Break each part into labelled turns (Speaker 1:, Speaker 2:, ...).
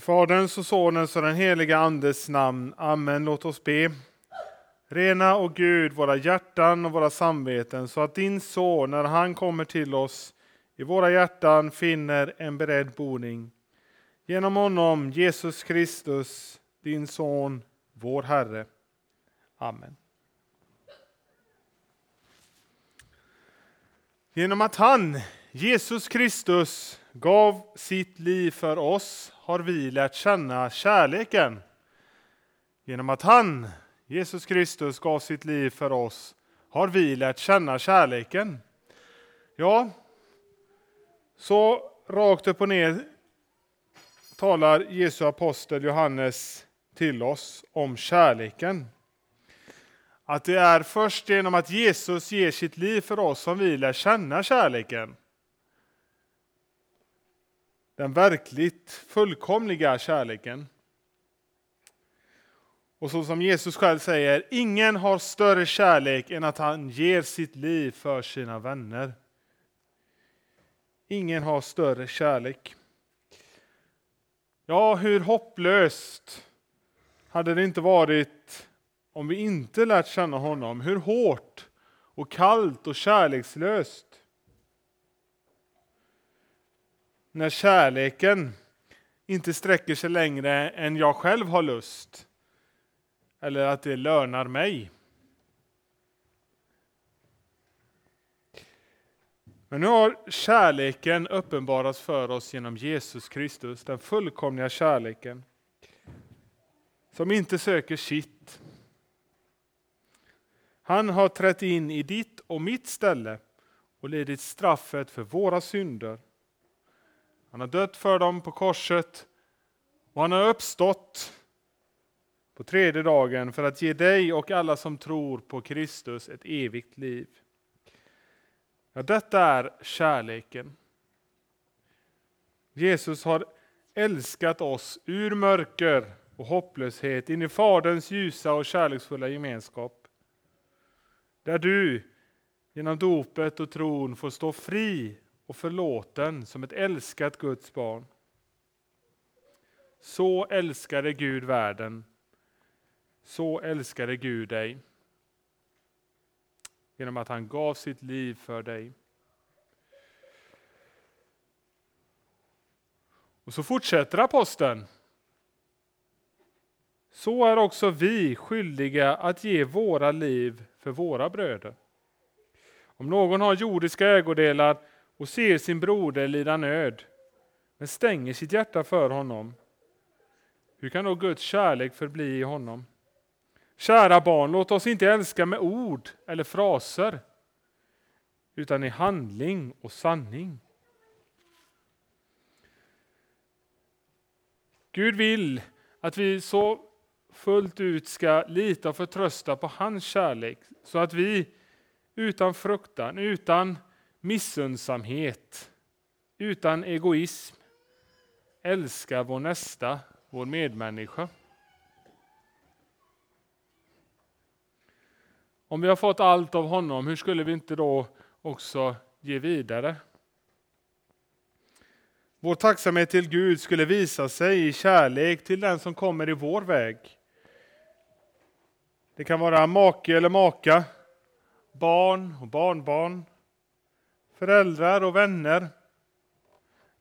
Speaker 1: Faderns och Sonens och den heliga Andes namn. Amen. Låt oss be. Rena, och Gud, våra hjärtan och våra samveten så att din son, när han kommer till oss, i våra hjärtan finner en beredd boning. Genom honom, Jesus Kristus, din son, vår Herre. Amen. Genom att han, Jesus Kristus, gav sitt liv för oss har vi lärt känna kärleken. Genom att han, Jesus Kristus, gav sitt liv för oss har vi lärt känna kärleken. Ja, så rakt upp och ner talar Jesu apostel Johannes till oss om kärleken. Att det är först genom att Jesus ger sitt liv för oss som vi lär känna kärleken. Den verkligt fullkomliga kärleken. Och så som Jesus själv säger, ingen har större kärlek än att han ger sitt liv för sina vänner. Ingen har större kärlek. Ja, hur hopplöst hade det inte varit om vi inte lärt känna honom? Hur hårt och kallt och kärlekslöst när kärleken inte sträcker sig längre än jag själv har lust eller att det lönar mig. Men nu har kärleken uppenbarats för oss genom Jesus Kristus, den fullkomliga kärleken som inte söker sitt. Han har trätt in i ditt och mitt ställe och lidit straffet för våra synder han har dött för dem på korset och han har uppstått på tredje dagen för att ge dig och alla som tror på Kristus ett evigt liv. Ja, detta är kärleken. Jesus har älskat oss ur mörker och hopplöshet in i Faderns ljusa och kärleksfulla gemenskap. Där du genom dopet och tron får stå fri och förlåten som ett älskat Guds barn. Så älskade Gud världen. Så älskade Gud dig. Genom att han gav sitt liv för dig. Och så fortsätter aposteln. Så är också vi skyldiga att ge våra liv för våra bröder. Om någon har jordiska ägodelar och ser sin broder lida nöd, men stänger sitt hjärta för honom. Hur kan då Guds kärlek förbli i honom? Kära barn, låt oss inte älska med ord eller fraser, utan i handling och sanning. Gud vill att vi så fullt ut ska lita och förtrösta på hans kärlek, så att vi utan fruktan, utan missundsamhet, utan egoism, älska vår nästa, vår medmänniska. Om vi har fått allt av honom, hur skulle vi inte då också ge vidare? Vår tacksamhet till Gud skulle visa sig i kärlek till den som kommer i vår väg. Det kan vara make eller maka, barn och barnbarn, föräldrar och vänner,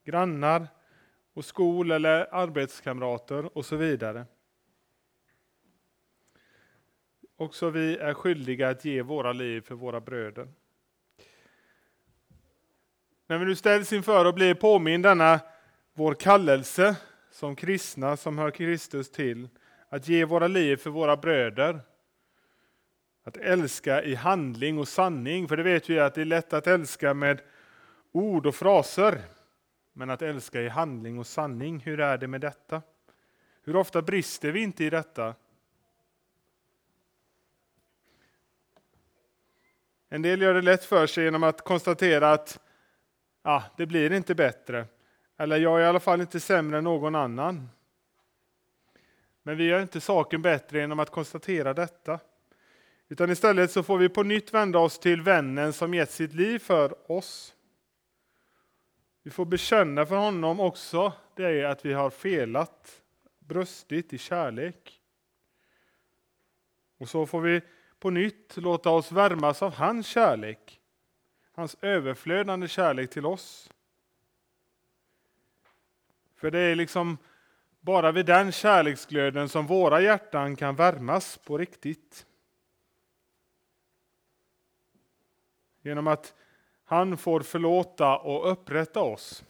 Speaker 1: grannar och skol eller arbetskamrater och så vidare. Också vi är skyldiga att ge våra liv för våra bröder. När vi nu ställs inför och blir påminn denna vår kallelse som kristna som hör Kristus till, att ge våra liv för våra bröder, att älska i handling och sanning, för det vet vi att det är lätt att älska med ord och fraser. Men att älska i handling och sanning, hur är det med detta? Hur ofta brister vi inte i detta? En del gör det lätt för sig genom att konstatera att ah, det blir inte bättre. Eller jag är i alla fall inte sämre än någon annan. Men vi gör inte saken bättre genom att konstatera detta. Utan istället så får vi på nytt vända oss till vännen som gett sitt liv för oss. Vi får bekänna för honom också det är att vi har felat, brustit i kärlek. Och så får vi på nytt låta oss värmas av hans kärlek, hans överflödande kärlek till oss. För det är liksom bara vid den kärleksglöden som våra hjärtan kan värmas på riktigt. Genom att han får förlåta och upprätta oss.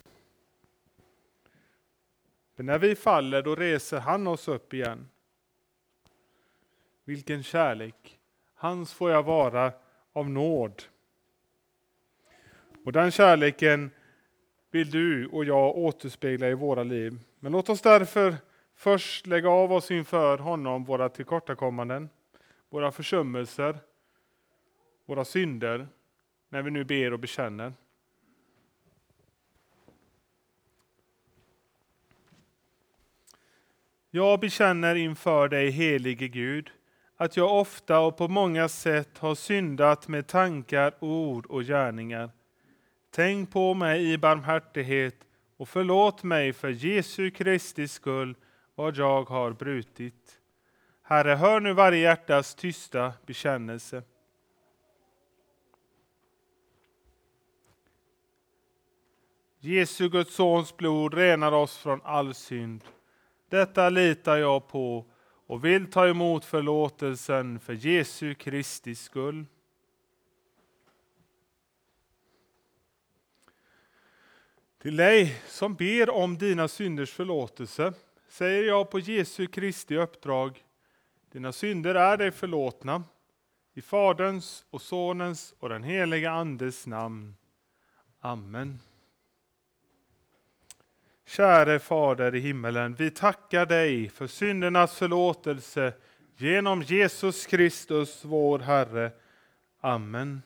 Speaker 1: För när vi faller då reser han oss upp igen. Vilken kärlek! Hans får jag vara av nåd. Och den kärleken vill du och jag återspegla i våra liv. Men låt oss därför först lägga av oss inför honom våra tillkortakommanden, våra försummelser, våra synder, när vi nu ber och bekänner. Jag bekänner inför dig, helige Gud, att jag ofta och på många sätt har syndat med tankar, ord och gärningar. Tänk på mig i barmhärtighet och förlåt mig för Jesu Kristi skull vad jag har brutit. Herre, hör nu varje hjärtas tysta bekännelse. Jesu Guds sons blod renar oss från all synd. Detta litar jag på och vill ta emot förlåtelsen för Jesu Kristi skull. Till dig som ber om dina synders förlåtelse säger jag på Jesu Kristi uppdrag. Dina synder är dig förlåtna. I Faderns och Sonens och den heliga Andes namn. Amen. Käre Fader i himmelen, vi tackar dig för syndernas förlåtelse genom Jesus Kristus, vår Herre. Amen.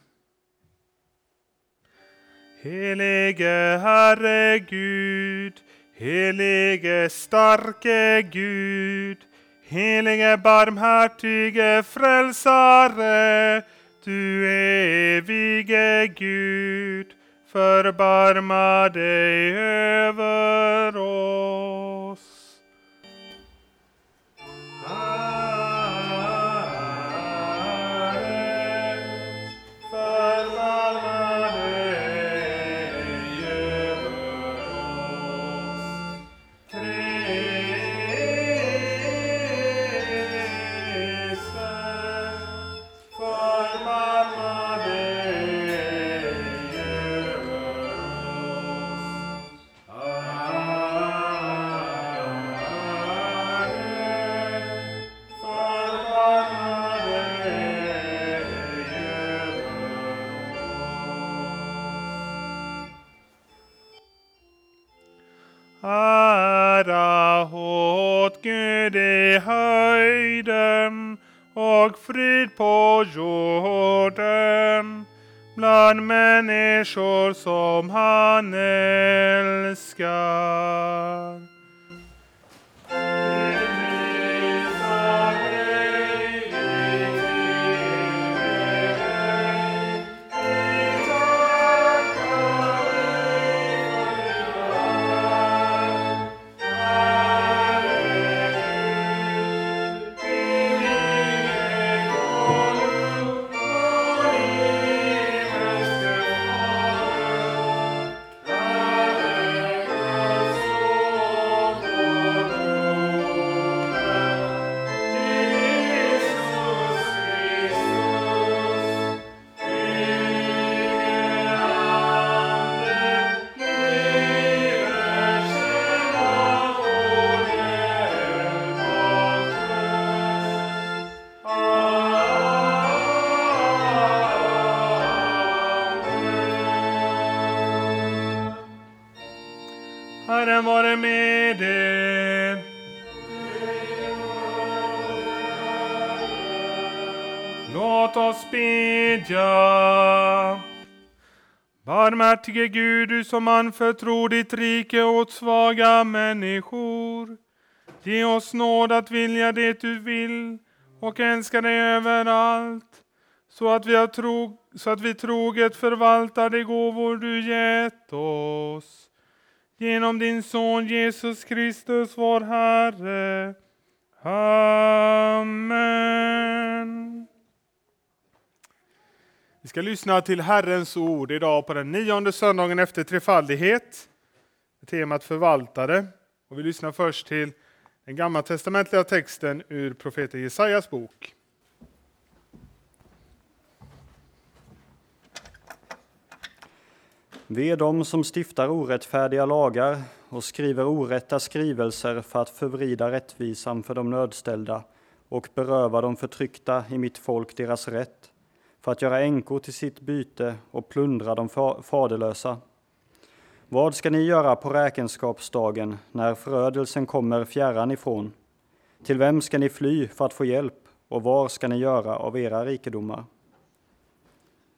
Speaker 1: Helige Herre Gud, helige starke Gud, helige barmhärtige frälsare, du evige Gud, förbarma dig över oss. Och frid på jorden bland människor som han älskar. Barmhärtige Gud, du som anförtror ditt rike åt svaga människor. Ge oss nåd att vilja det du vill och älska dig överallt, så att vi, har tro, så att vi troget förvaltar de gåvor du gett oss genom din son Jesus Kristus vår Herre. Amen. Vi ska lyssna till Herrens ord idag på den nionde söndagen efter trefaldighet. Temat förvaltare. Och vi lyssnar först till den gammaltestamentliga texten ur profeten Jesajas bok.
Speaker 2: Vi är de som stiftar orättfärdiga lagar och skriver orätta skrivelser för att förvrida rättvisan för de nödställda och beröva de förtryckta i mitt folk deras rätt, för att göra änkor till sitt byte och plundra de faderlösa. Vad ska ni göra på räkenskapsdagen när förödelsen kommer fjärran ifrån? Till vem ska ni fly för att få hjälp och var ska ni göra av era rikedomar?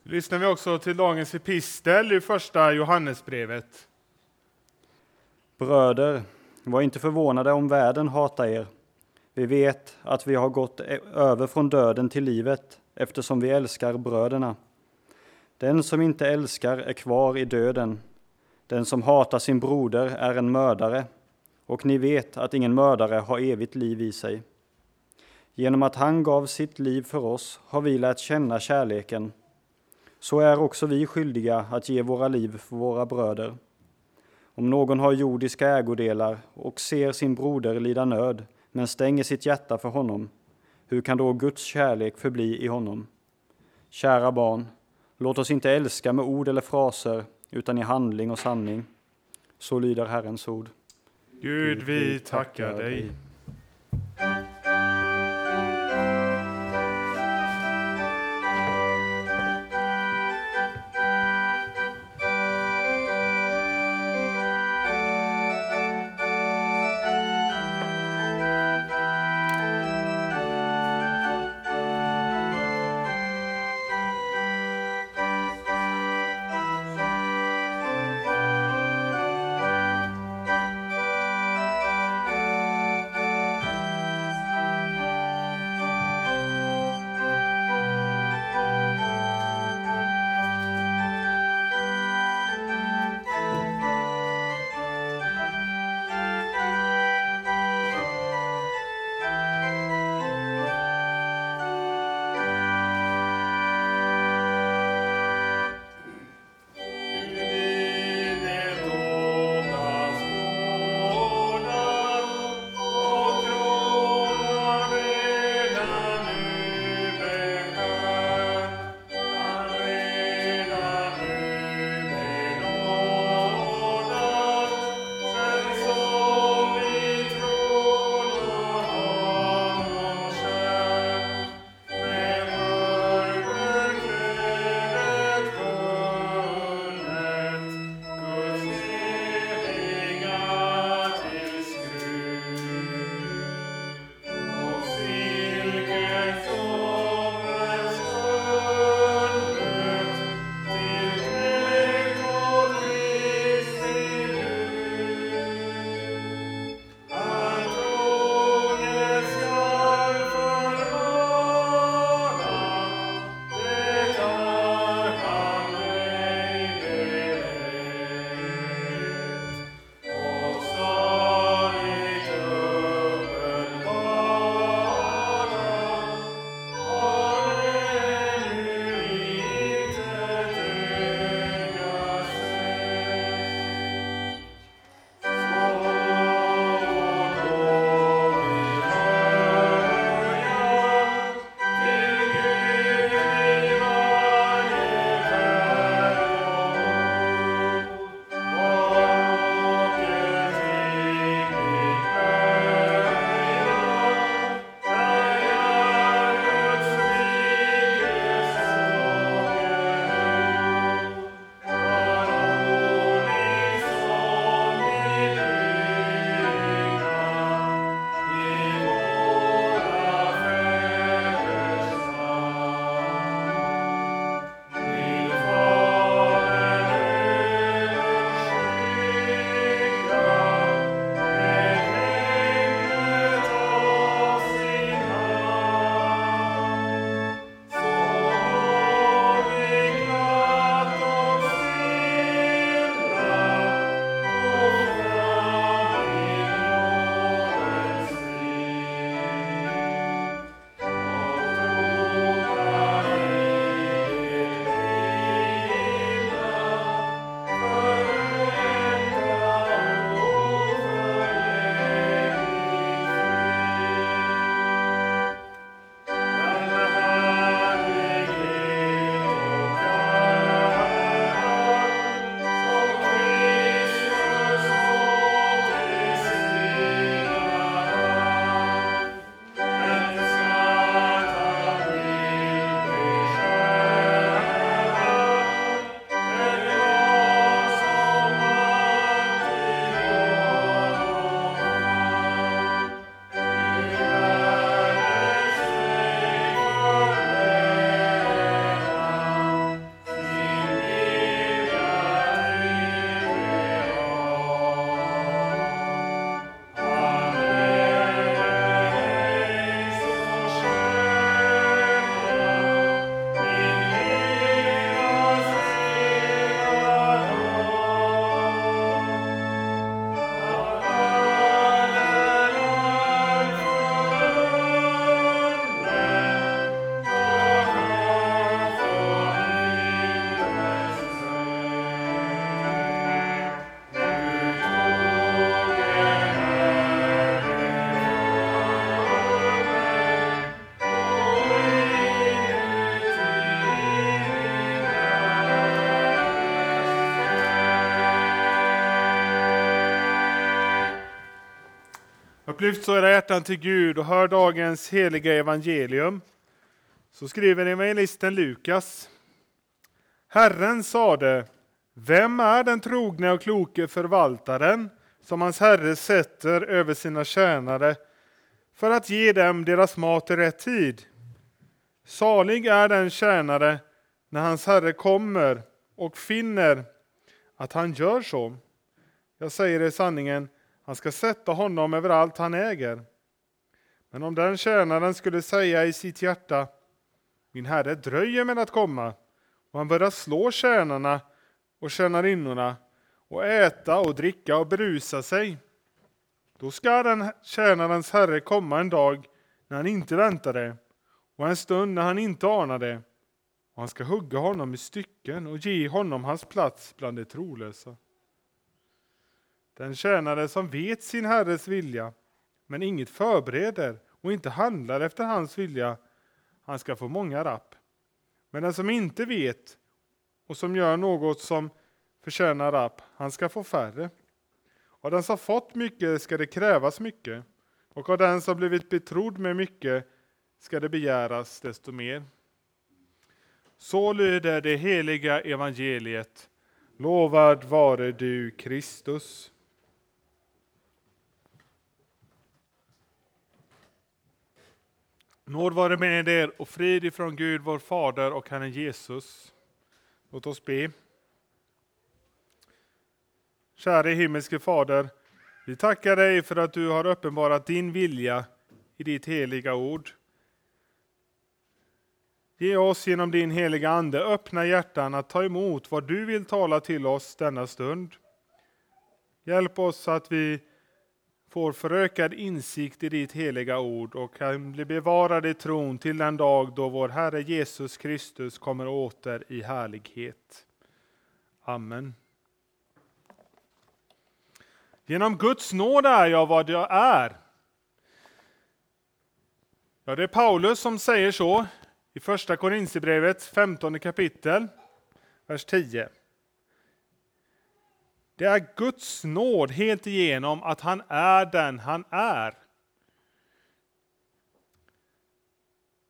Speaker 1: lyssnar vi också till dagens epistel i första Johannesbrevet.
Speaker 2: Bröder, var inte förvånade om världen hatar er. Vi vet att vi har gått över från döden till livet eftersom vi älskar bröderna. Den som inte älskar är kvar i döden. Den som hatar sin broder är en mördare, och ni vet att ingen mördare har evigt liv i sig. Genom att han gav sitt liv för oss har vi lärt känna kärleken så är också vi skyldiga att ge våra liv för våra bröder. Om någon har jordiska ägodelar och ser sin broder lida nöd, men stänger sitt hjärta för honom, hur kan då Guds kärlek förbli i honom? Kära barn, låt oss inte älska med ord eller fraser, utan i handling och sanning. Så lyder Herrens ord.
Speaker 1: Gud, vi tackar dig. Upplyft så era hjärtan till Gud och hör dagens heliga evangelium. Så skriver evangelisten Lukas. Herren sade, vem är den trogne och kloke förvaltaren som hans herre sätter över sina tjänare för att ge dem deras mat i rätt tid? Salig är den tjänare när hans herre kommer och finner att han gör så. Jag säger er sanningen, han ska sätta honom över allt han äger. Men om den tjänaren skulle säga i sitt hjärta, min herre dröjer med att komma, och han börjar slå tjänarna och tjänarinnorna och äta och dricka och berusa sig, då ska den tjänarens herre komma en dag när han inte väntar det och en stund när han inte anar det, och han ska hugga honom i stycken och ge honom hans plats bland de trolösa. Den tjänare som vet sin herres vilja, men inget förbereder och inte handlar efter hans vilja, han ska få många rapp. Men den som inte vet och som gör något som förtjänar rapp, han ska få färre. Av den som fått mycket ska det krävas mycket, och av den som blivit betrodd med mycket ska det begäras desto mer. Så lyder det heliga evangeliet. Lovad vare du, Kristus. Nåd vare med er och frid ifrån Gud vår Fader och Herren Jesus. Låt oss be. Käre himmelske Fader, vi tackar dig för att du har uppenbarat din vilja i ditt heliga ord. Ge oss genom din heliga Ande öppna hjärtan att ta emot vad du vill tala till oss denna stund. Hjälp oss så att vi får förökad insikt i ditt heliga ord och kan bli bevarad i tron till den dag då vår Herre Jesus Kristus kommer åter i härlighet. Amen. Genom Guds nåd är jag vad jag är. Ja, det är Paulus som säger så i Första Korinthierbrevet 15 kapitel, vers 10. Det är Guds nåd helt igenom att han är den han är.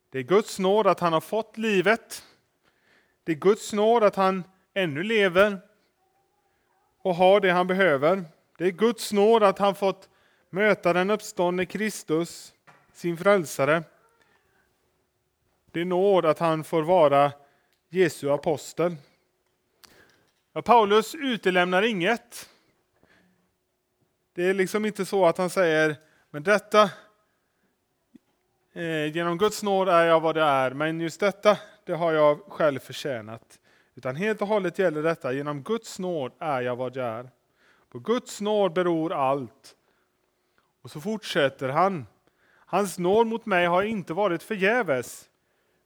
Speaker 1: Det är Guds nåd att han har fått livet. Det är Guds nåd att han ännu lever och har det han behöver. Det är Guds nåd att han fått möta den uppståndne Kristus, sin frälsare. Det är nåd att han får vara Jesu apostel. Ja, Paulus utelämnar inget. Det är liksom inte så att han säger, men detta, eh, genom Guds nåd är jag vad det är, men just detta, det har jag själv förtjänat. Utan helt och hållet gäller detta, genom Guds nåd är jag vad jag är. På Guds nåd beror allt. Och så fortsätter han. Hans nåd mot mig har inte varit förgäves,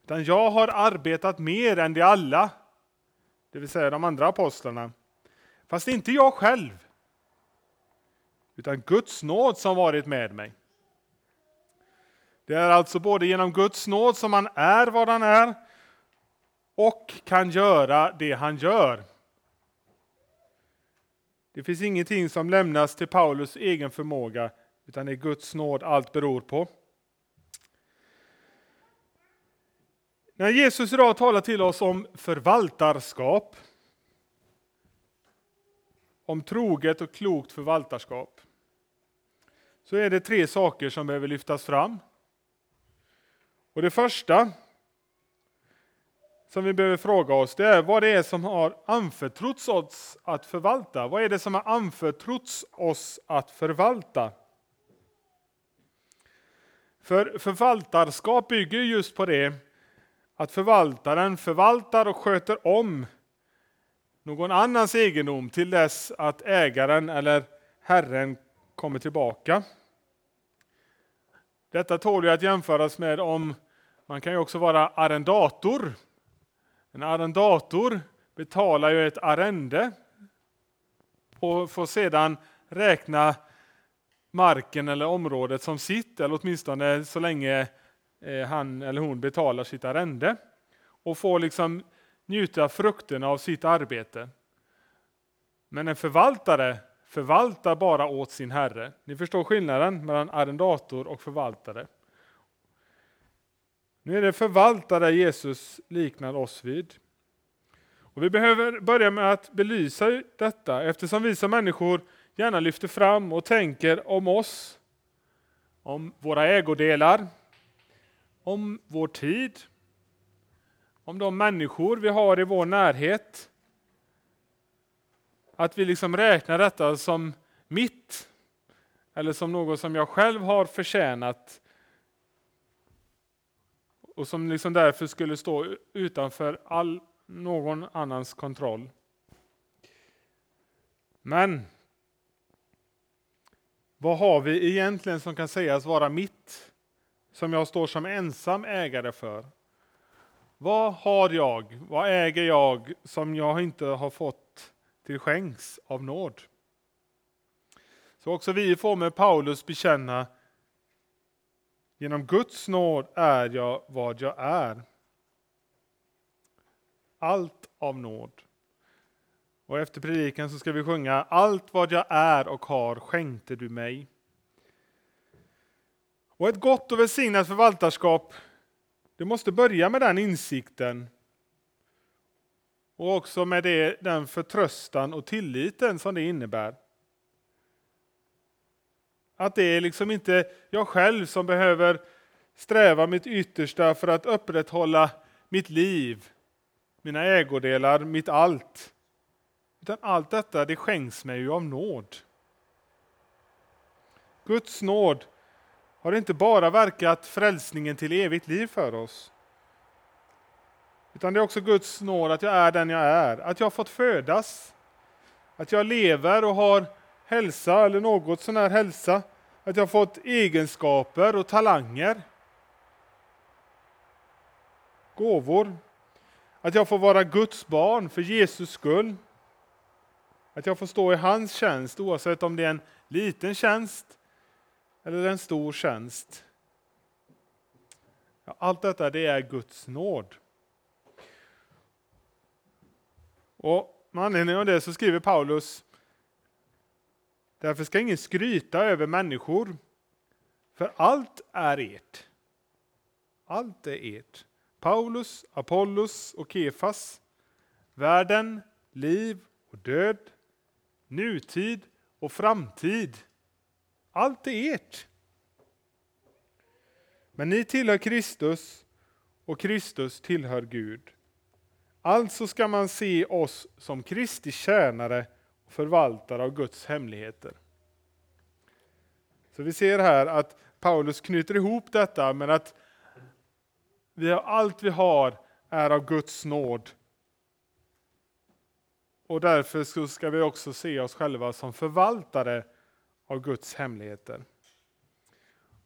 Speaker 1: utan jag har arbetat mer än de alla det vill säga de andra apostlarna. Fast inte jag själv, utan Guds nåd som varit med mig. Det är alltså både genom Guds nåd som han är vad han är och kan göra det han gör. Det finns ingenting som lämnas till Paulus egen förmåga, utan det är Guds nåd allt beror på. När Jesus idag talar till oss om förvaltarskap, om troget och klokt förvaltarskap, så är det tre saker som behöver lyftas fram. Och Det första som vi behöver fråga oss det är vad det är som har anförtrotts oss att förvalta. Vad är det som har anförtrotts oss att förvalta? För förvaltarskap bygger just på det att förvaltaren förvaltar och sköter om någon annans egendom till dess att ägaren eller herren kommer tillbaka. Detta tål ju att jämföras med om man kan ju också vara arrendator. En arrendator betalar ju ett arrende och får sedan räkna marken eller området som sitt, eller åtminstone så länge Eh, han eller hon betalar sitt arrende och får liksom njuta frukterna av sitt arbete. Men en förvaltare förvaltar bara åt sin herre. Ni förstår skillnaden mellan arrendator och förvaltare. Nu är det förvaltare Jesus liknar oss vid. Och vi behöver börja med att belysa detta eftersom vi som människor gärna lyfter fram och tänker om oss, om våra ägodelar, om vår tid, om de människor vi har i vår närhet. Att vi liksom räknar detta som mitt, eller som något som jag själv har förtjänat och som liksom därför skulle stå utanför all någon annans kontroll. Men vad har vi egentligen som kan sägas vara mitt, som jag står som ensam ägare för? Vad har jag, vad äger jag som jag inte har fått till skänks av nåd? Så också vi får med Paulus bekänna Genom Guds nåd är jag vad jag är. Allt av nåd. Och efter predikan så ska vi sjunga Allt vad jag är och har skänkte du mig. Och ett gott och välsignat förvaltarskap, det måste börja med den insikten. Och också med det, den förtröstan och tilliten som det innebär. Att det är liksom inte jag själv som behöver sträva mitt yttersta för att upprätthålla mitt liv, mina ägodelar, mitt allt. Utan allt detta det skänks mig ju av nåd. Guds nåd har inte bara verkat frälsningen till evigt liv för oss. Utan det är också Guds nåd att jag är den jag är, att jag har fått födas. Att jag lever och har hälsa eller något sån här hälsa. Att jag har fått egenskaper och talanger. Gåvor. Att jag får vara Guds barn för Jesus skull. Att jag får stå i hans tjänst oavsett om det är en liten tjänst eller en stor tjänst. Allt detta det är Guds nåd. Och med anledning av det så skriver Paulus Därför ska ingen skryta över människor, för allt är ert. Allt är ert. Paulus, Apollos och Kefas, världen, liv och död, nutid och framtid. Allt är ert. Men ni tillhör Kristus och Kristus tillhör Gud. Alltså ska man se oss som Kristi tjänare och förvaltare av Guds hemligheter. Så vi ser här att Paulus knyter ihop detta med att vi har, allt vi har är av Guds nåd. Och därför ska vi också se oss själva som förvaltare av Guds hemligheter.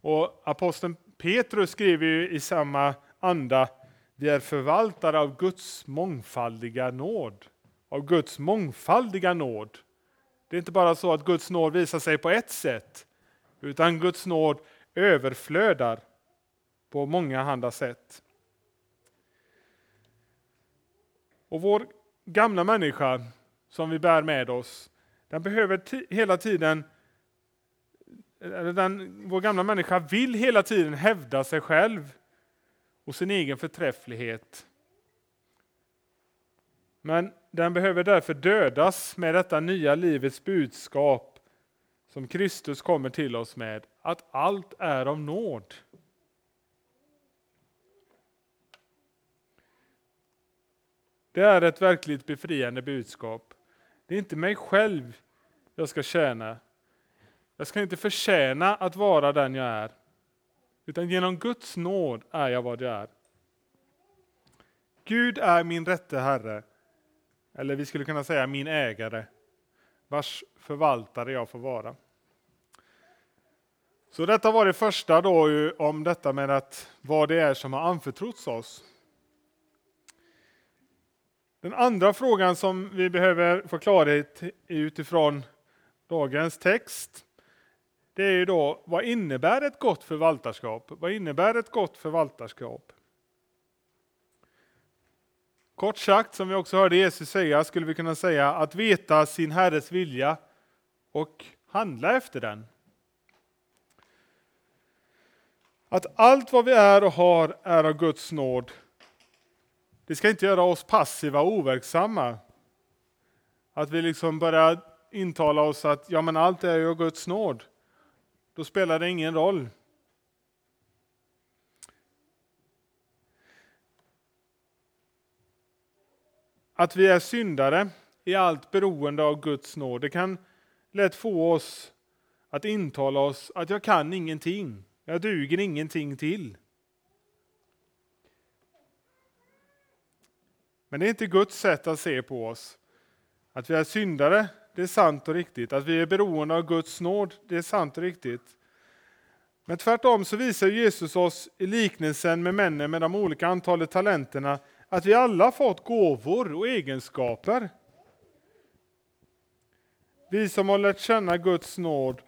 Speaker 1: Och aposteln Petrus skriver ju i samma anda, vi är förvaltare av Guds mångfaldiga nåd av Guds mångfaldiga nåd. Det är inte bara så att Guds nåd visar sig på ett sätt, utan Guds nåd överflödar på många andra sätt. Och vår gamla människa som vi bär med oss, den behöver hela tiden Eh, den, vår gamla människa vill hela tiden hävda sig själv och sin egen förträfflighet. Men den behöver därför dödas med detta nya livets budskap som Kristus kommer till oss med, att allt är av nåd. Det är ett verkligt befriande budskap. Det är inte mig själv jag ska tjäna. Jag ska inte förtjäna att vara den jag är. Utan genom Guds nåd är jag vad jag är. Gud är min rätte Herre eller vi skulle kunna säga min ägare, vars förvaltare jag får vara. Så detta var det första då om detta med att vad det är som har anförtrotts oss. Den andra frågan som vi behöver få klarhet i utifrån dagens text, det är ju då vad innebär ett gott förvaltarskap? Vad innebär ett gott förvaltarskap? Kort sagt, som vi också hörde Jesus säga, skulle vi kunna säga att veta sin Herres vilja och handla efter den. Att allt vad vi är och har är av Guds nåd. Det ska inte göra oss passiva och overksamma. Att vi liksom börjar intala oss att ja, men allt är ju av Guds nåd. Då spelar det ingen roll. Att vi är syndare i allt beroende av Guds nåd. Det kan lätt få oss att intala oss att jag kan ingenting. Jag duger ingenting till. Men det är inte Guds sätt att se på oss. Att vi är syndare, det är sant och riktigt. Att vi är beroende av Guds nåd, det är sant och riktigt. Men tvärtom så visar Jesus oss i liknelsen med männen med de olika antalet talenterna att vi alla fått gåvor och egenskaper. Vi som har lärt känna Guds nåd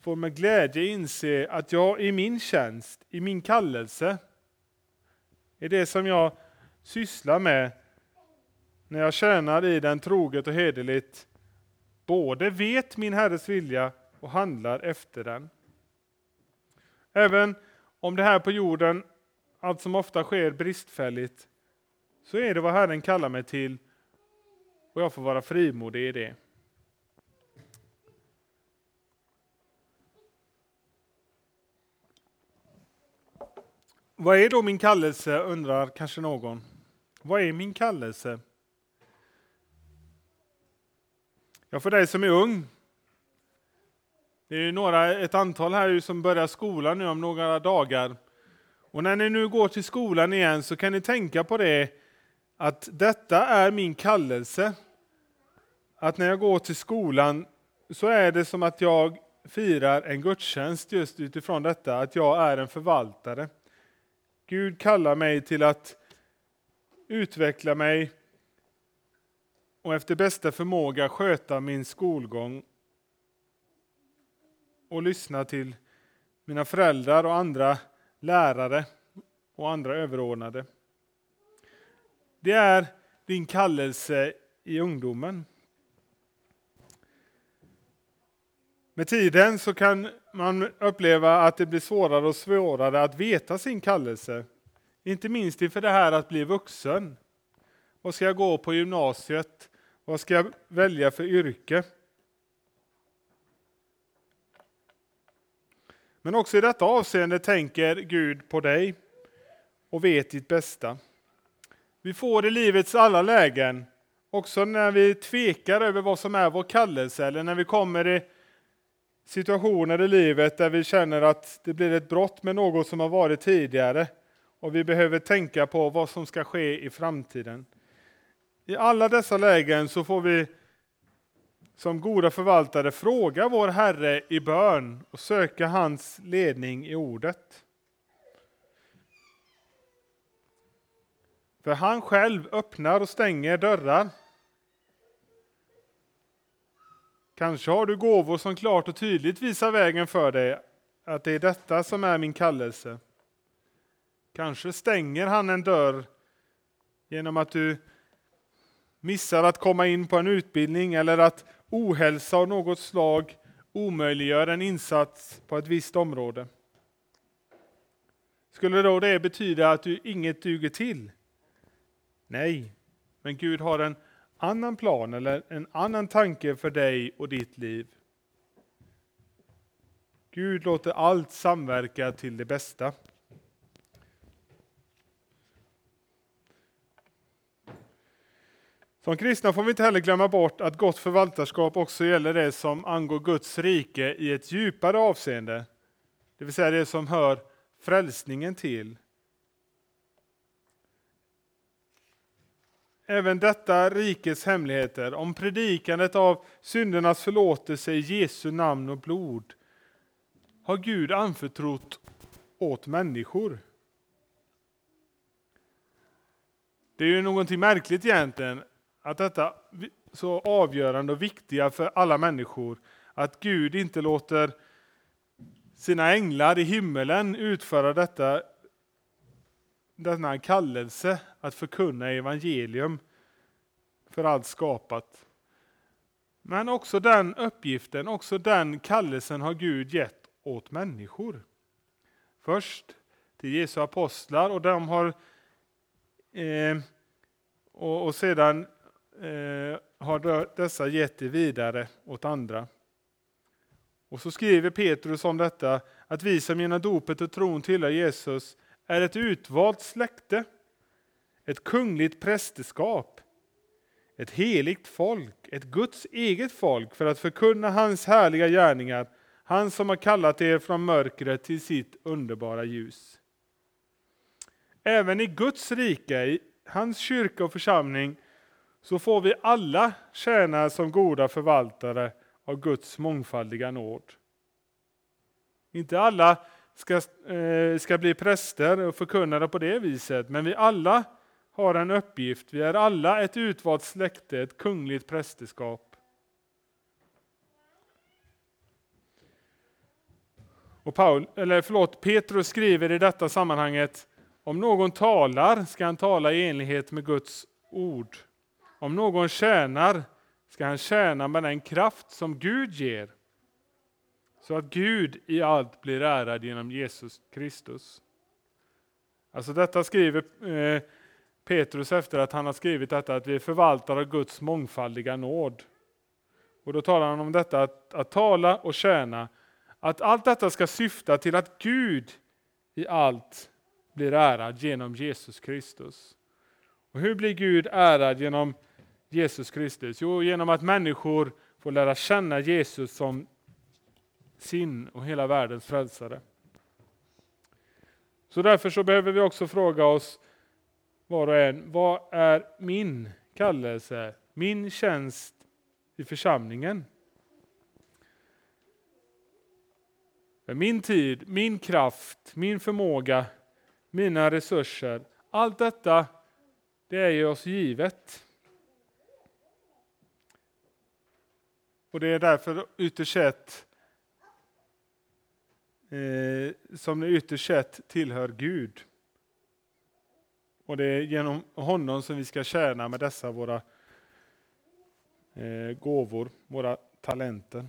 Speaker 1: får med glädje inse att jag i min tjänst, i min kallelse, i det som jag sysslar med när jag tjänar i den troget och hederligt, både vet min Herres vilja och handlar efter den. Även om det här på jorden allt som ofta sker bristfälligt, så är det vad Herren kallar mig till och jag får vara frimodig i det. Vad är då min kallelse, undrar kanske någon. Vad är min kallelse? Ja, för dig som är ung. Det är några, ett antal här som börjar skolan nu om några dagar. Och när ni nu går till skolan igen så kan ni tänka på det att detta är min kallelse. Att när jag går till skolan så är det som att jag firar en gudstjänst just utifrån detta att jag är en förvaltare. Gud kallar mig till att utveckla mig och efter bästa förmåga sköta min skolgång och lyssna till mina föräldrar och andra lärare och andra överordnade. Det är din kallelse i ungdomen. Med tiden så kan man uppleva att det blir svårare och svårare att veta sin kallelse. Inte minst inför det här att bli vuxen. Vad ska jag gå på gymnasiet? Vad ska jag välja för yrke? Men också i detta avseende tänker Gud på dig och vet ditt bästa. Vi får i livets alla lägen, också när vi tvekar över vad som är vår kallelse eller när vi kommer i situationer i livet där vi känner att det blir ett brott med något som har varit tidigare och vi behöver tänka på vad som ska ske i framtiden. I alla dessa lägen så får vi som goda förvaltare fråga vår Herre i bön och söka hans ledning i ordet. För han själv öppnar och stänger dörrar. Kanske har du gåvor som klart och tydligt visar vägen för dig, att det är detta som är min kallelse. Kanske stänger han en dörr genom att du missar att komma in på en utbildning eller att ohälsa av något slag omöjliggör en insats på ett visst område. Skulle då det betyda att du inget duger till? Nej, men Gud har en annan plan eller en annan tanke för dig och ditt liv. Gud låter allt samverka till det bästa. Som kristna får vi inte heller glömma bort att gott förvaltarskap också gäller det som angår Guds rike i ett djupare avseende. Det vill säga det som hör frälsningen till. Även detta rikets hemligheter, om predikandet av syndernas förlåtelse i Jesu namn och blod, har Gud anförtrott åt människor. Det är ju någonting märkligt egentligen att detta så avgörande och viktiga för alla människor, att Gud inte låter sina änglar i himmelen utföra detta, denna kallelse att förkunna evangelium för allt skapat. Men också den uppgiften, också den kallelsen har Gud gett åt människor. Först till Jesu apostlar och de har eh, och, och, sedan Eh, har dessa gett det vidare åt andra. Och så skriver Petrus om detta att vi som genom dopet och tron tillhör Jesus är ett utvalt släkte, ett kungligt prästerskap, ett heligt folk, ett Guds eget folk för att förkunna hans härliga gärningar, han som har kallat er från mörkret till sitt underbara ljus. Även i Guds rike, i hans kyrka och församling, så får vi alla tjäna som goda förvaltare av Guds mångfaldiga nåd. Inte alla ska, eh, ska bli präster och förkunnare på det viset, men vi alla har en uppgift. Vi är alla ett utvalt släkte, ett kungligt prästerskap. Och Paul, eller förlåt, Petrus skriver i detta sammanhanget om någon talar ska han tala i enlighet med Guds ord. Om någon tjänar ska han tjäna med den kraft som Gud ger. Så att Gud i allt blir ärad genom Jesus Kristus. Alltså detta skriver eh, Petrus efter att han har skrivit detta att vi förvaltar av Guds mångfaldiga nåd. Och då talar han om detta att, att tala och tjäna. Att allt detta ska syfta till att Gud i allt blir ärad genom Jesus Kristus. Och hur blir Gud ärad genom Jesus Kristus? Jo, genom att människor får lära känna Jesus som sin och hela världens frälsare. Så därför så behöver vi också fråga oss var och en, vad är min kallelse, min tjänst i församlingen? Min tid, min kraft, min förmåga, mina resurser. Allt detta det är ju oss givet. Och det är därför ytterst sett eh, som det ytterst sett tillhör Gud. Och det är genom honom som vi ska tjäna med dessa våra eh, gåvor, våra talenter.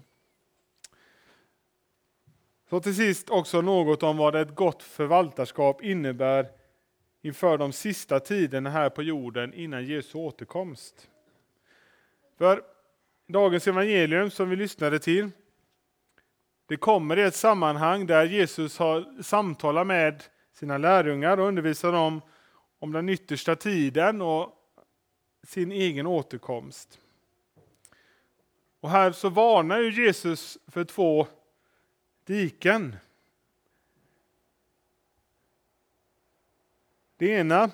Speaker 1: Så till sist också något om vad ett gott förvaltarskap innebär inför de sista tiderna här på jorden innan Jesu återkomst. För dagens evangelium som vi lyssnade till, det kommer i ett sammanhang där Jesus har samtalat med sina lärjungar och undervisar dem om den yttersta tiden och sin egen återkomst. Och här så varnar ju Jesus för två diken. Det ena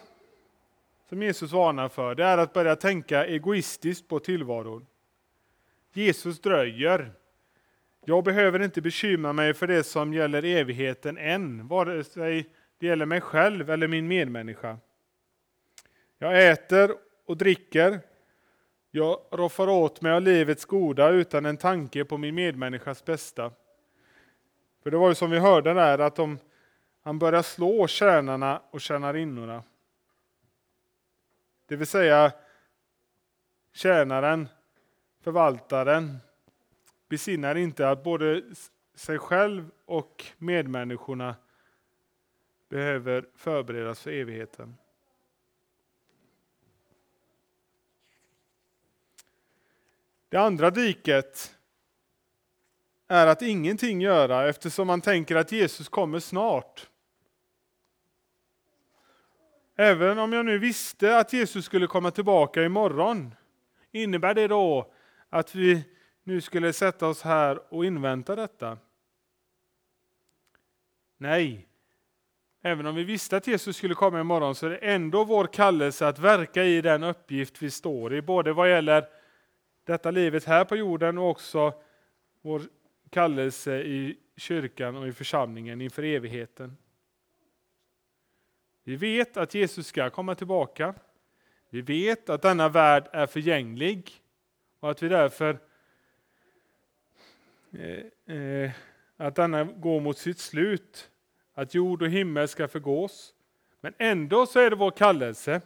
Speaker 1: som Jesus varnar för det är att börja tänka egoistiskt på tillvaron. Jesus dröjer. Jag behöver inte bekymra mig för det som gäller evigheten än, vare sig det gäller mig själv eller min medmänniska. Jag äter och dricker. Jag roffar åt mig av livets goda utan en tanke på min medmänniskas bästa. För det var ju som vi hörde där att de, han börjar slå tjänarna och tjänarinnorna. Det vill säga tjänaren, förvaltaren, besinnar inte att både sig själv och medmänniskorna behöver förberedas för evigheten. Det andra diket är att ingenting göra eftersom man tänker att Jesus kommer snart. Även om jag nu visste att Jesus skulle komma tillbaka imorgon, innebär det då att vi nu skulle sätta oss här och invänta detta? Nej, även om vi visste att Jesus skulle komma imorgon så är det ändå vår kallelse att verka i den uppgift vi står i, både vad gäller detta livet här på jorden och också vår kallelse i kyrkan och i församlingen inför evigheten. Vi vet att Jesus ska komma tillbaka. Vi vet att denna värld är förgänglig och att vi därför eh, eh, att denna går mot sitt slut, att jord och himmel ska förgås. Men ändå så är det vår kallelse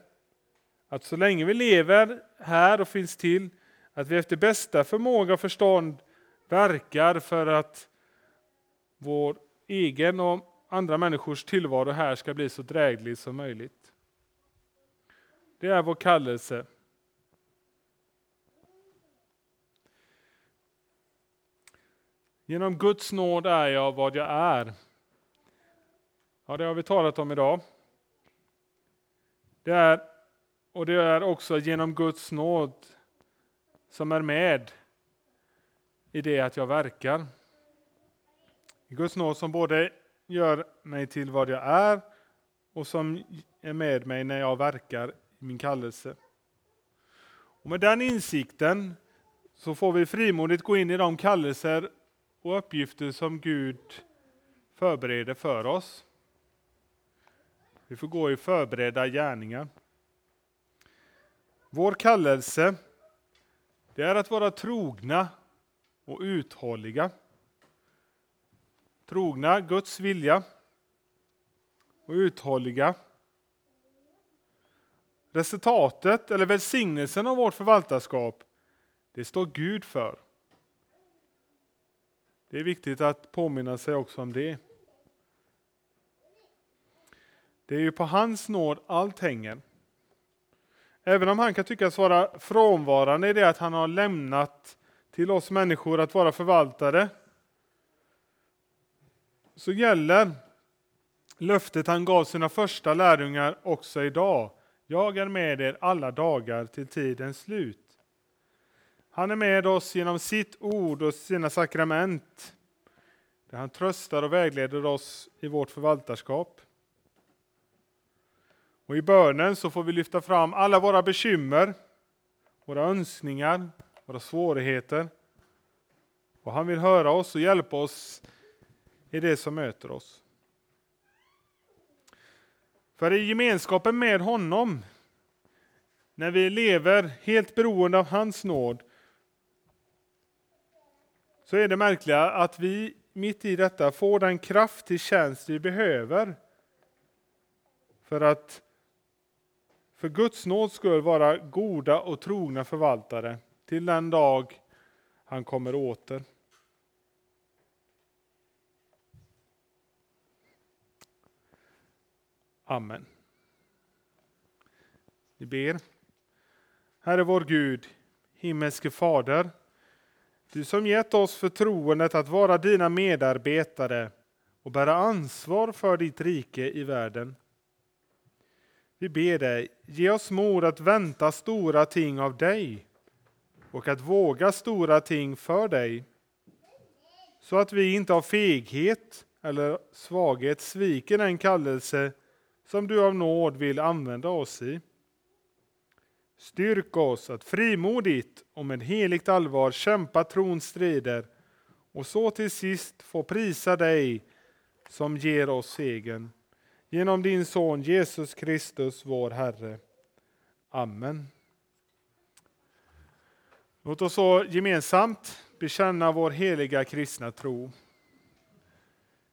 Speaker 1: att så länge vi lever här och finns till Att vi efter bästa förmåga och förstånd verkar för att vår egen och andra människors tillvaro här ska bli så dräglig som möjligt. Det är vår kallelse. Genom Guds nåd är jag vad jag är. Ja, det har vi talat om idag. Det är, och det är också genom Guds nåd som är med i det att jag verkar. Guds nåd som både gör mig till vad jag är och som är med mig när jag verkar i min kallelse. Och med den insikten så får vi frimodigt gå in i de kallelser och uppgifter som Gud förbereder för oss. Vi får gå i förberedda gärningar. Vår kallelse det är att vara trogna och uthålliga. Trogna Guds vilja och uthålliga. Resultatet eller välsignelsen av vårt förvaltarskap, det står Gud för. Det är viktigt att påminna sig också om det. Det är ju på hans nåd allt hänger. Även om han kan tyckas vara frånvarande i det att han har lämnat till oss människor att vara förvaltare, så gäller löftet han gav sina första lärjungar också idag. Jag är med er alla dagar till tidens slut. Han är med oss genom sitt ord och sina sakrament, där han tröstar och vägleder oss i vårt förvaltarskap. Och I bönen så får vi lyfta fram alla våra bekymmer, våra önskningar, våra svårigheter. Och han vill höra oss och hjälpa oss i det som möter oss. För i gemenskapen med honom, när vi lever helt beroende av hans nåd, så är det märkliga att vi mitt i detta får den kraft till tjänst vi behöver för att för Guds nåd skull vara goda och trogna förvaltare till den dag han kommer åter. Amen. Vi ber. Herre vår Gud, himmelske Fader, du som gett oss förtroendet att vara dina medarbetare och bära ansvar för ditt rike i världen. Vi ber dig, ge oss mod att vänta stora ting av dig och att våga stora ting för dig, så att vi inte av feghet eller svaghet sviker den kallelse som du av nåd vill använda oss i. Styrk oss att frimodigt och med heligt allvar kämpa trons strider och så till sist få prisa dig som ger oss segern. Genom din son Jesus Kristus, vår Herre. Amen. Låt oss så gemensamt bekänna vår heliga kristna tro.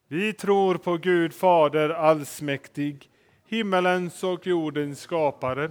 Speaker 1: Vi tror på Gud Fader allsmäktig, himmelens och jordens skapare.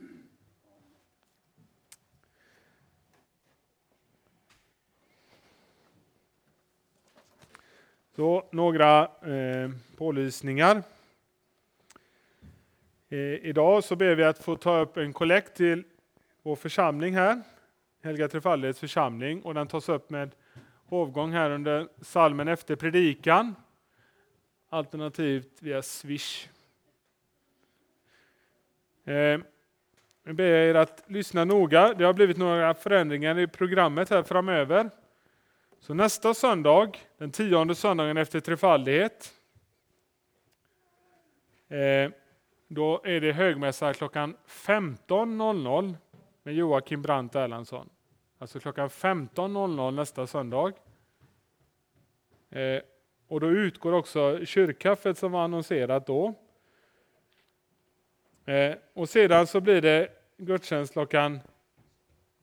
Speaker 1: Så några eh, pålysningar. Eh, idag så ber vi att få ta upp en kollekt till vår församling här, Helga Trefaldighets församling, och den tas upp med hovgång här under salmen efter predikan. alternativt via Swish. Eh, jag ber er att lyssna noga. Det har blivit några förändringar i programmet här framöver. Så nästa söndag, den tionde söndagen efter trefaldighet, eh, då är det högmässa klockan 15.00 med Joakim Brandt Erlandsson. Alltså klockan 15.00 nästa söndag. Eh, och då utgår också kyrkkaffet som var annonserat då. Eh, och sedan så blir det gudstjänst klockan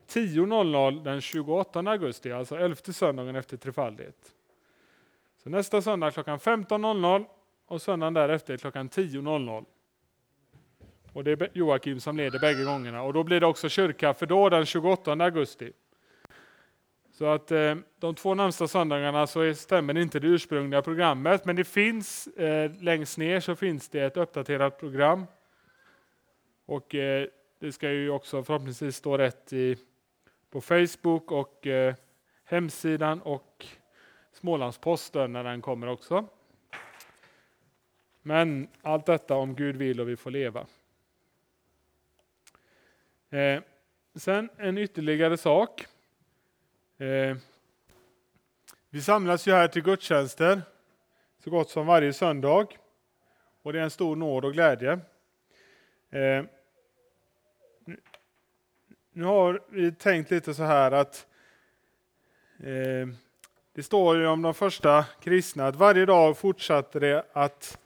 Speaker 1: 10.00 den 28 augusti, alltså elfte söndagen efter trefaldighet. Så nästa söndag klockan 15.00 och söndagen därefter klockan 10.00. Och det är Joakim som leder bägge gångerna. Och då blir det också kyrkkaffe då den 28 augusti. Så att eh, de två närmsta söndagarna så är, stämmer inte det ursprungliga programmet, men det finns eh, längst ner så finns det ett uppdaterat program. Och eh, det ska ju också förhoppningsvis stå rätt i, på Facebook och eh, hemsidan och Smålandsposten när den kommer också. Men allt detta om Gud vill och vi får leva. Eh, sen en ytterligare sak. Eh, vi samlas ju här till gudstjänster så gott som varje söndag. Och det är en stor nåd och glädje. Eh, nu har vi tänkt lite så här att eh, det står ju om de första kristna att varje dag fortsatte de att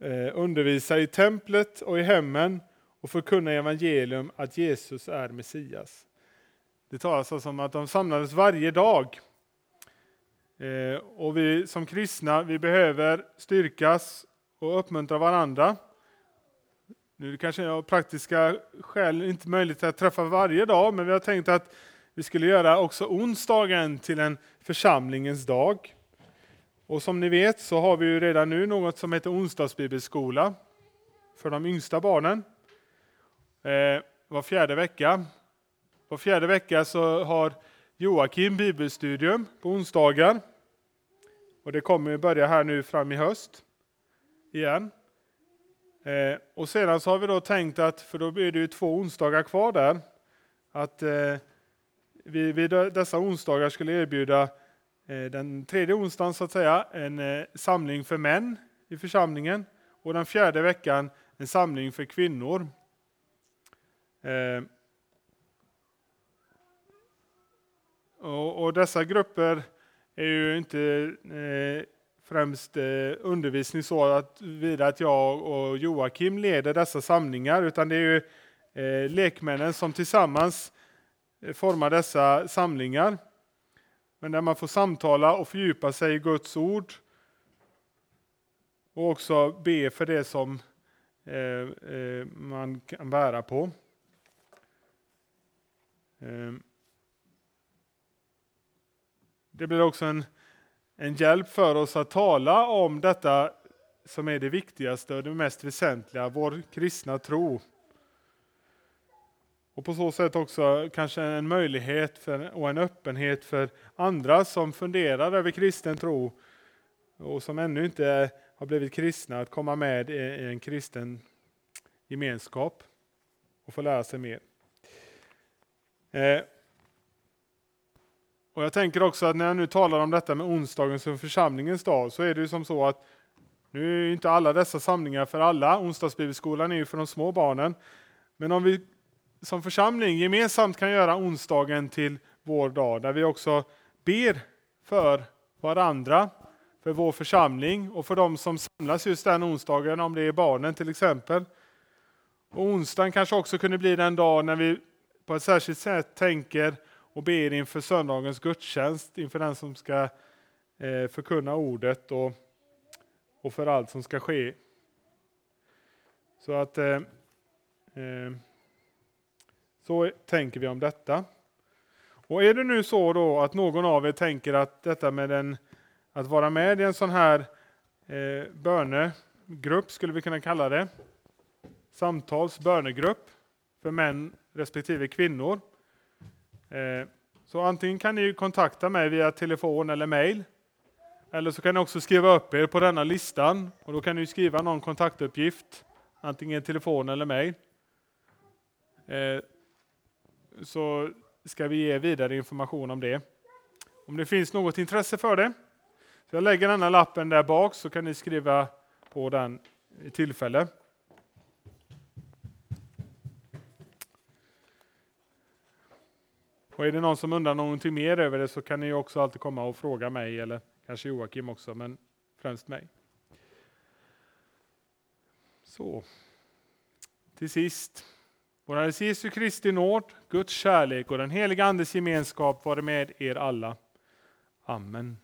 Speaker 1: eh, undervisa i templet och i hemmen och förkunna evangelium att Jesus är Messias. Det talas alltså om att de samlades varje dag. Eh, och vi som kristna, vi behöver styrkas och uppmuntra varandra. Nu är det kanske av praktiska skäl inte möjligt att träffa varje dag, men vi har tänkt att vi skulle göra också onsdagen till en församlingens dag. Och som ni vet så har vi ju redan nu något som heter onsdagsbibelskola för de yngsta barnen. Eh, var fjärde vecka. Var fjärde vecka så har Joakim bibelstudium på onsdagar. Och det kommer börja här nu fram i höst igen. Eh, och sedan så har vi då tänkt att, för då blir det ju två onsdagar kvar där, att eh, vi vid dessa onsdagar skulle erbjuda eh, den tredje onsdagen så att säga en eh, samling för män i församlingen och den fjärde veckan en samling för kvinnor. Eh, och, och, dessa grupper är ju inte eh, främst eh, undervisning så att vidare att jag och Joakim leder dessa samlingar, utan det är ju eh, lekmännen som tillsammans eh, formar dessa samlingar. Men där man får samtala och fördjupa sig i Guds ord och också be för det som eh, eh, man kan bära på. Eh, det blir också en en hjälp för oss att tala om detta som är det viktigaste och det mest väsentliga, vår kristna tro. Och på så sätt också kanske en möjlighet för, och en öppenhet för andra som funderar över kristen tro och som ännu inte har blivit kristna att komma med i en kristen gemenskap och få lära sig mer. Eh, och Jag tänker också att när jag nu talar om detta med onsdagen som församlingens dag, så är det ju som så att nu är inte alla dessa samlingar för alla. Onsdagsbibelskolan är ju för de små barnen. Men om vi som församling gemensamt kan göra onsdagen till vår dag, där vi också ber för varandra, för vår församling och för de som samlas just den onsdagen, om det är barnen till exempel. Och onsdagen kanske också kunde bli den dag när vi på ett särskilt sätt tänker och ber inför söndagens gudstjänst, inför den som ska eh, förkunna ordet och, och för allt som ska ske. Så att eh, eh, så tänker vi om detta. Och är det nu så då att någon av er tänker att detta med en, att vara med i en sån här eh, bönegrupp, skulle vi kunna kalla det, samtals bönegrupp för män respektive kvinnor, Eh, så antingen kan ni kontakta mig via telefon eller mail. Eller så kan ni också skriva upp er på denna listan och då kan ni skriva någon kontaktuppgift, antingen telefon eller mejl. Eh, så ska vi ge vidare information om det. Om det finns något intresse för det. Så jag lägger denna lappen där bak så kan ni skriva på den i tillfälle. Och är det någon som undrar någonting mer över det så kan ni också alltid komma och fråga mig eller kanske Joakim också, men främst mig. Så. Till sist. Vår Herre Jesu Kristi nåd, Guds kärlek och den heliga Andes gemenskap vare med er alla. Amen.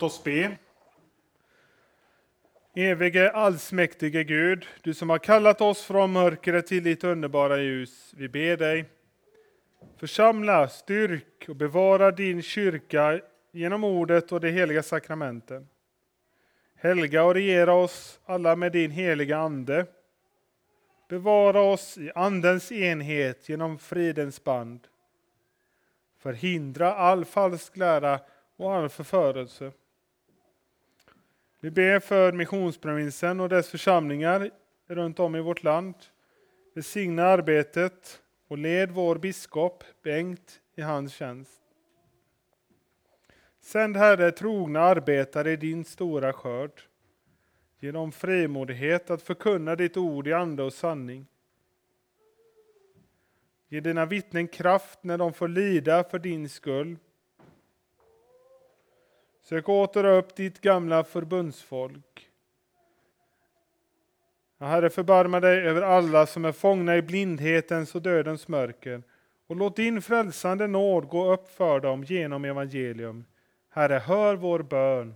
Speaker 1: Låt oss be. Evige allsmäktige Gud, du som har kallat oss från mörkret till ditt underbara ljus. Vi ber dig, församla, styrk och bevara din kyrka genom ordet och de heliga sakramenten. Helga och regera oss alla med din heliga Ande. Bevara oss i Andens enhet genom fridens band. Förhindra all falsk lära och all förförelse. Vi ber för missionsprovinsen och dess församlingar runt om i vårt land. Välsigna arbetet och led vår biskop Bengt i hans tjänst. Sänd Herre trogna arbetare i din stora skörd. Ge dem frimodighet att förkunna ditt ord i ande och sanning. Ge dina vittnen kraft när de får lida för din skull. Sök åter upp ditt gamla förbundsfolk. Ja, Herre, förbarma dig över alla som är fångna i blindhetens och dödens mörker och låt din frälsande nåd gå upp för dem genom evangelium. Herre, hör vår bön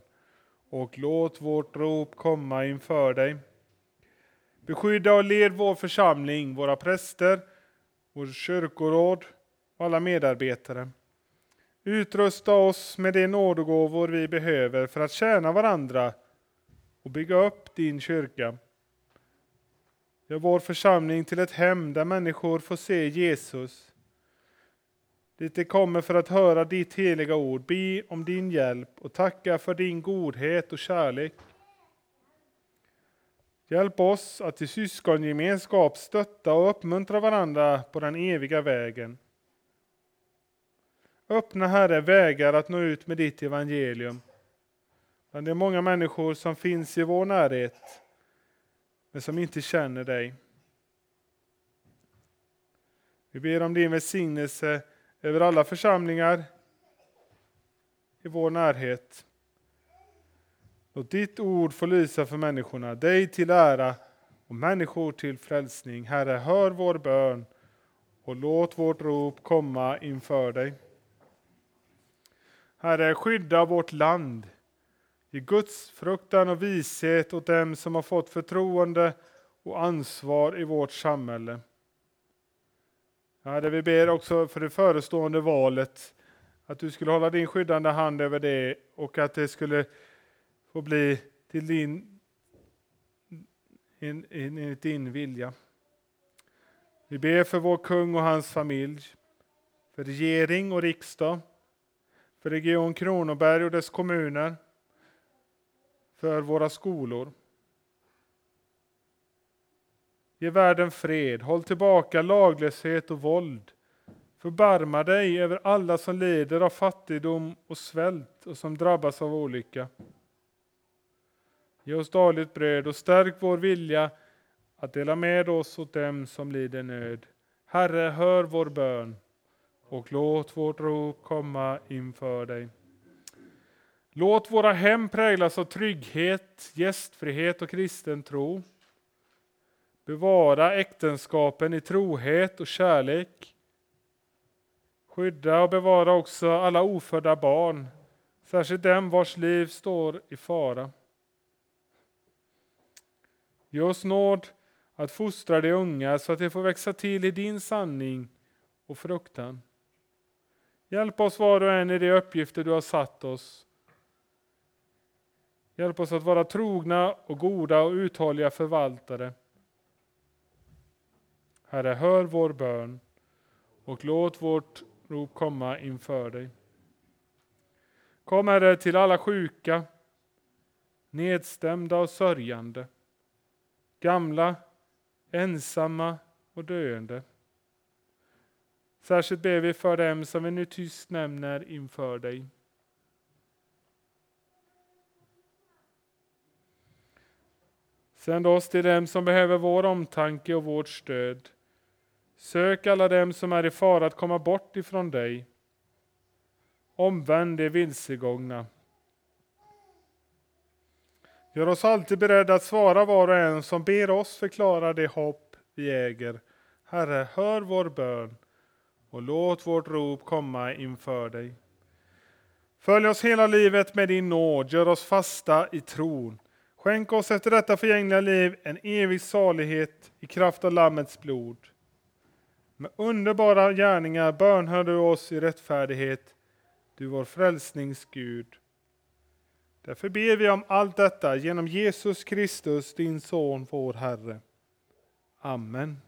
Speaker 1: och låt vårt rop komma inför dig. Beskydda och led vår församling, våra präster, vår kyrkoråd och alla medarbetare. Utrusta oss med de nådegåvor vi behöver för att tjäna varandra och bygga upp din kyrka. Gör vår församling till ett hem där människor får se Jesus. Dit de kommer för att höra ditt heliga ord, be om din hjälp och tacka för din godhet och kärlek. Hjälp oss att i syskongemenskap stötta och uppmuntra varandra på den eviga vägen. Öppna, Herre, vägar att nå ut med ditt evangelium. Bland de många människor som finns i vår närhet, men som inte känner dig. Vi ber om din välsignelse över alla församlingar i vår närhet. Låt ditt ord få lysa för människorna, dig till ära och människor till frälsning. Herre, hör vår bön och låt vårt rop komma inför dig. Herre, skydda vårt land. Ge Guds fruktan och vishet åt dem som har fått förtroende och ansvar i vårt samhälle. Herre, vi ber också för det förestående valet att du skulle hålla din skyddande hand över det och att det skulle få bli till din, enligt din vilja. Vi ber för vår kung och hans familj, för regering och riksdag, för Region Kronoberg och dess kommuner, för våra skolor. Ge världen fred, håll tillbaka laglöshet och våld. Förbarma dig över alla som lider av fattigdom och svält och som drabbas av olycka. Ge oss dagligt bröd och stärk vår vilja att dela med oss åt dem som lider nöd. Herre, hör vår bön och låt vårt rop komma inför dig. Låt våra hem präglas av trygghet, gästfrihet och kristen tro. Bevara äktenskapen i trohet och kärlek. Skydda och bevara också alla ofödda barn, särskilt dem vars liv står i fara. Ge oss nåd att fostra de unga så att de får växa till i din sanning och fruktan. Hjälp oss var och en i de uppgifter du har satt oss. Hjälp oss att vara trogna och goda och uthålliga förvaltare. Herre, hör vår bön och låt vårt rop komma inför dig. Kom, Herre, till alla sjuka, nedstämda och sörjande, gamla, ensamma och döende. Särskilt ber vi för dem som vi nu tyst nämner inför dig. Sänd oss till dem som behöver vår omtanke och vårt stöd. Sök alla dem som är i fara att komma bort ifrån dig. Omvänd de vilsegångna. Gör oss alltid beredda att svara var och en som ber oss förklara det hopp vi äger. Herre, hör vår bön och låt vårt rop komma inför dig. Följ oss hela livet med din nåd, gör oss fasta i tron. Skänk oss efter detta förgängliga liv en evig salighet i kraft av Lammets blod. Med underbara gärningar bönhör du oss i rättfärdighet, du vår frälsnings Gud. Därför ber vi om allt detta genom Jesus Kristus, din son, vår Herre. Amen.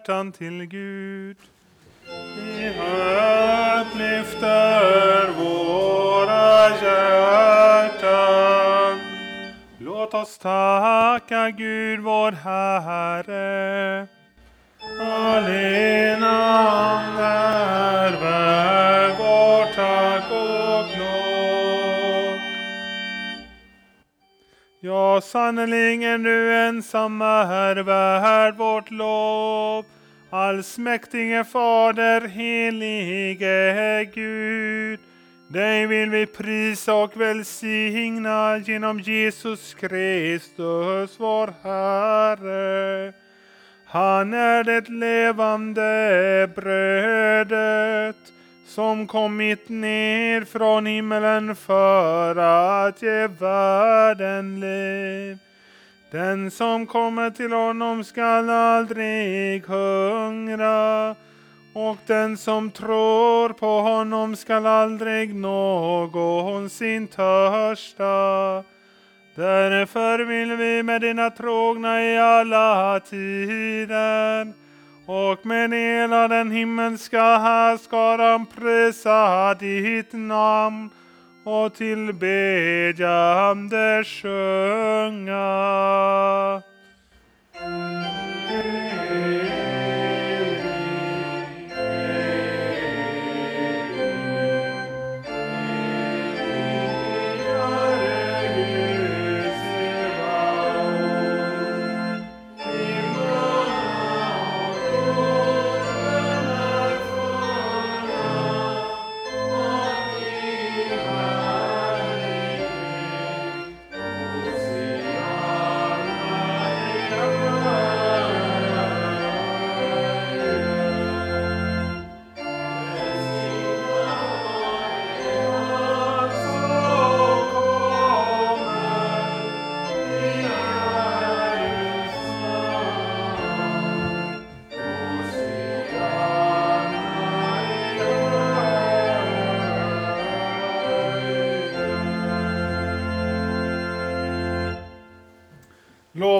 Speaker 1: Hjärtan till Gud. I Vi lyfter våra hjärtan. Låt oss tacka Gud vår Herre. Allena han är värd vårt tack och lov. Ja, sannerligen du ensam är värd vårt lov. Allsmäktige Fader, helige Gud. Dig vill vi prisa och välsigna genom Jesus Kristus, vår Herre. Han är det levande brödet som kommit ner från himmelen för att ge världen liv. Den som kommer till honom skall aldrig hungra och den som tror på honom skall aldrig någonsin törsta. Därför vill vi med dina trogna i alla tider och med hela den himmelska härskaran prisa ditt namn och tillbedjande sjunga.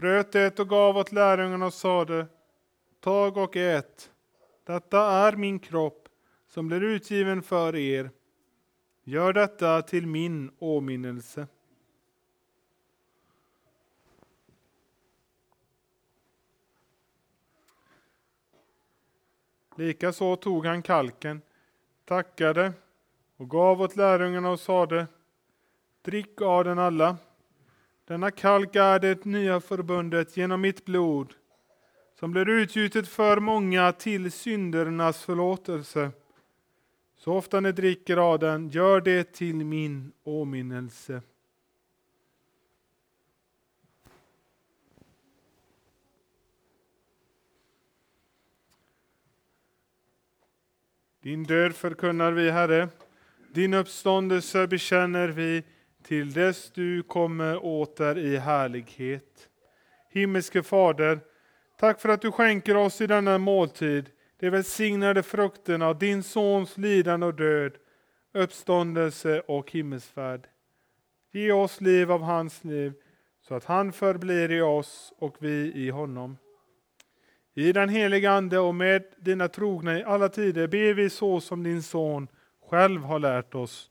Speaker 1: bröt det och gav åt lärjungarna och sade tag och ät. Detta är min kropp som blir utgiven för er. Gör detta till min åminnelse. Likaså tog han kalken, tackade och gav åt lärjungarna och sade Drick av den alla. Denna kalk är det nya förbundet genom mitt blod som blir utgjutet för många till syndernas förlåtelse. Så ofta ni dricker av den, gör det till min åminnelse. Din död förkunnar vi, Herre. Din uppståndelse bekänner vi till dess du kommer åter i härlighet. Himmelske Fader, tack för att du skänker oss i denna måltid de välsignade frukterna av din Sons lidande och död, uppståndelse och himmelsfärd. Ge oss liv av hans liv, så att han förblir i oss och vi i honom. I den heliga Ande och med dina trogna i alla tider ber vi så som din son själv har lärt oss.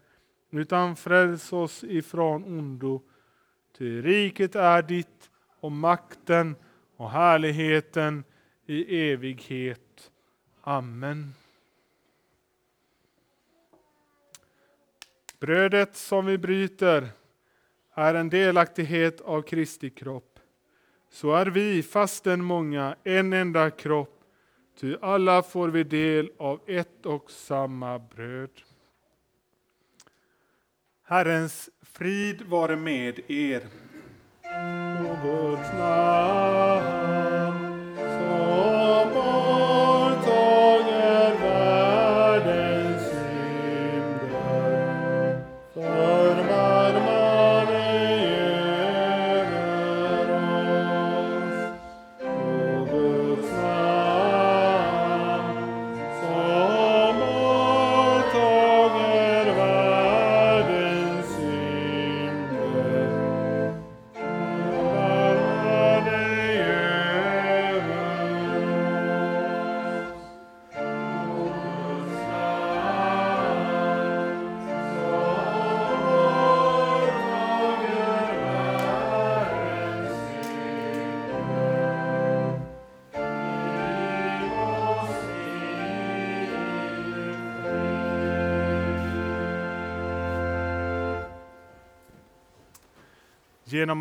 Speaker 1: utan fräls oss ifrån ondo. Ty riket är ditt och makten och härligheten i evighet. Amen. Brödet som vi bryter är en delaktighet av Kristi kropp så är vi, fastän många, en enda kropp, ty alla får vi del av ett och samma bröd. Herrens frid vare med er. Och Guds namn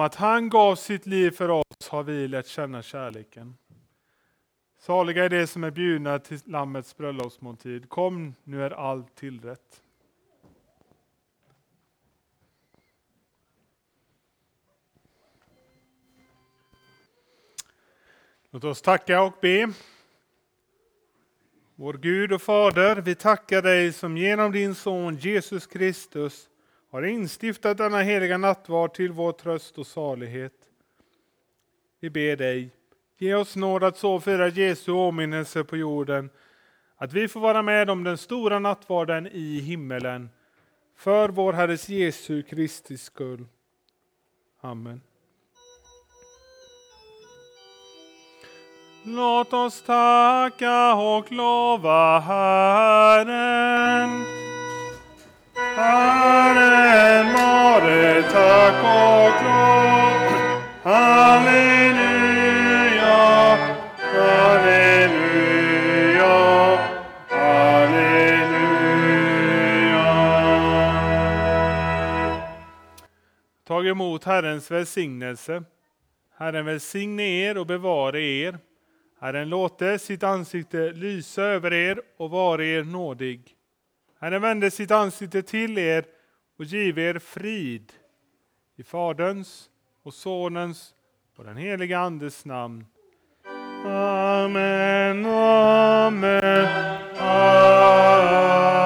Speaker 1: Genom att han gav sitt liv för oss har vi lärt känna kärleken. Saliga är de som är bjudna till Lammets bröllopsmåltid. Kom, nu är allt tillrätt. Låt oss tacka och be. Vår Gud och Fader, vi tackar dig som genom din son Jesus Kristus har instiftat denna heliga nattvard till vår tröst och salighet. Vi ber dig, ge oss nåd att så fira Jesu åminnelse på jorden, att vi får vara med om den stora nattvarden i himmelen, för vår Herres Jesu Kristi skull. Amen. Låt oss tacka och lova Herren. Herren vare tack och lov. Halleluja, halleluja, halleluja. Tag emot Herrens välsignelse. Herren välsigne er och bevare er. Herren låte sitt ansikte lysa över er och vare er nådig. Herren vände sitt ansikte till er och giv er frid. I Faderns och Sonens och den helige Andes namn. Amen, amen, amen.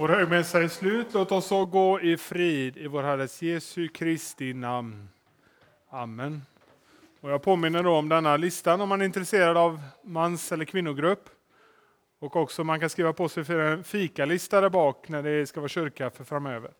Speaker 1: Vår högmässa är slut. Låt oss så gå i frid i vår Herres Jesu Kristi namn. Amen. Och jag påminner då om denna listan om man är intresserad av mans eller kvinnogrupp. Och också man kan skriva på sig för en fikalista där bak när det ska vara kyrka för framöver.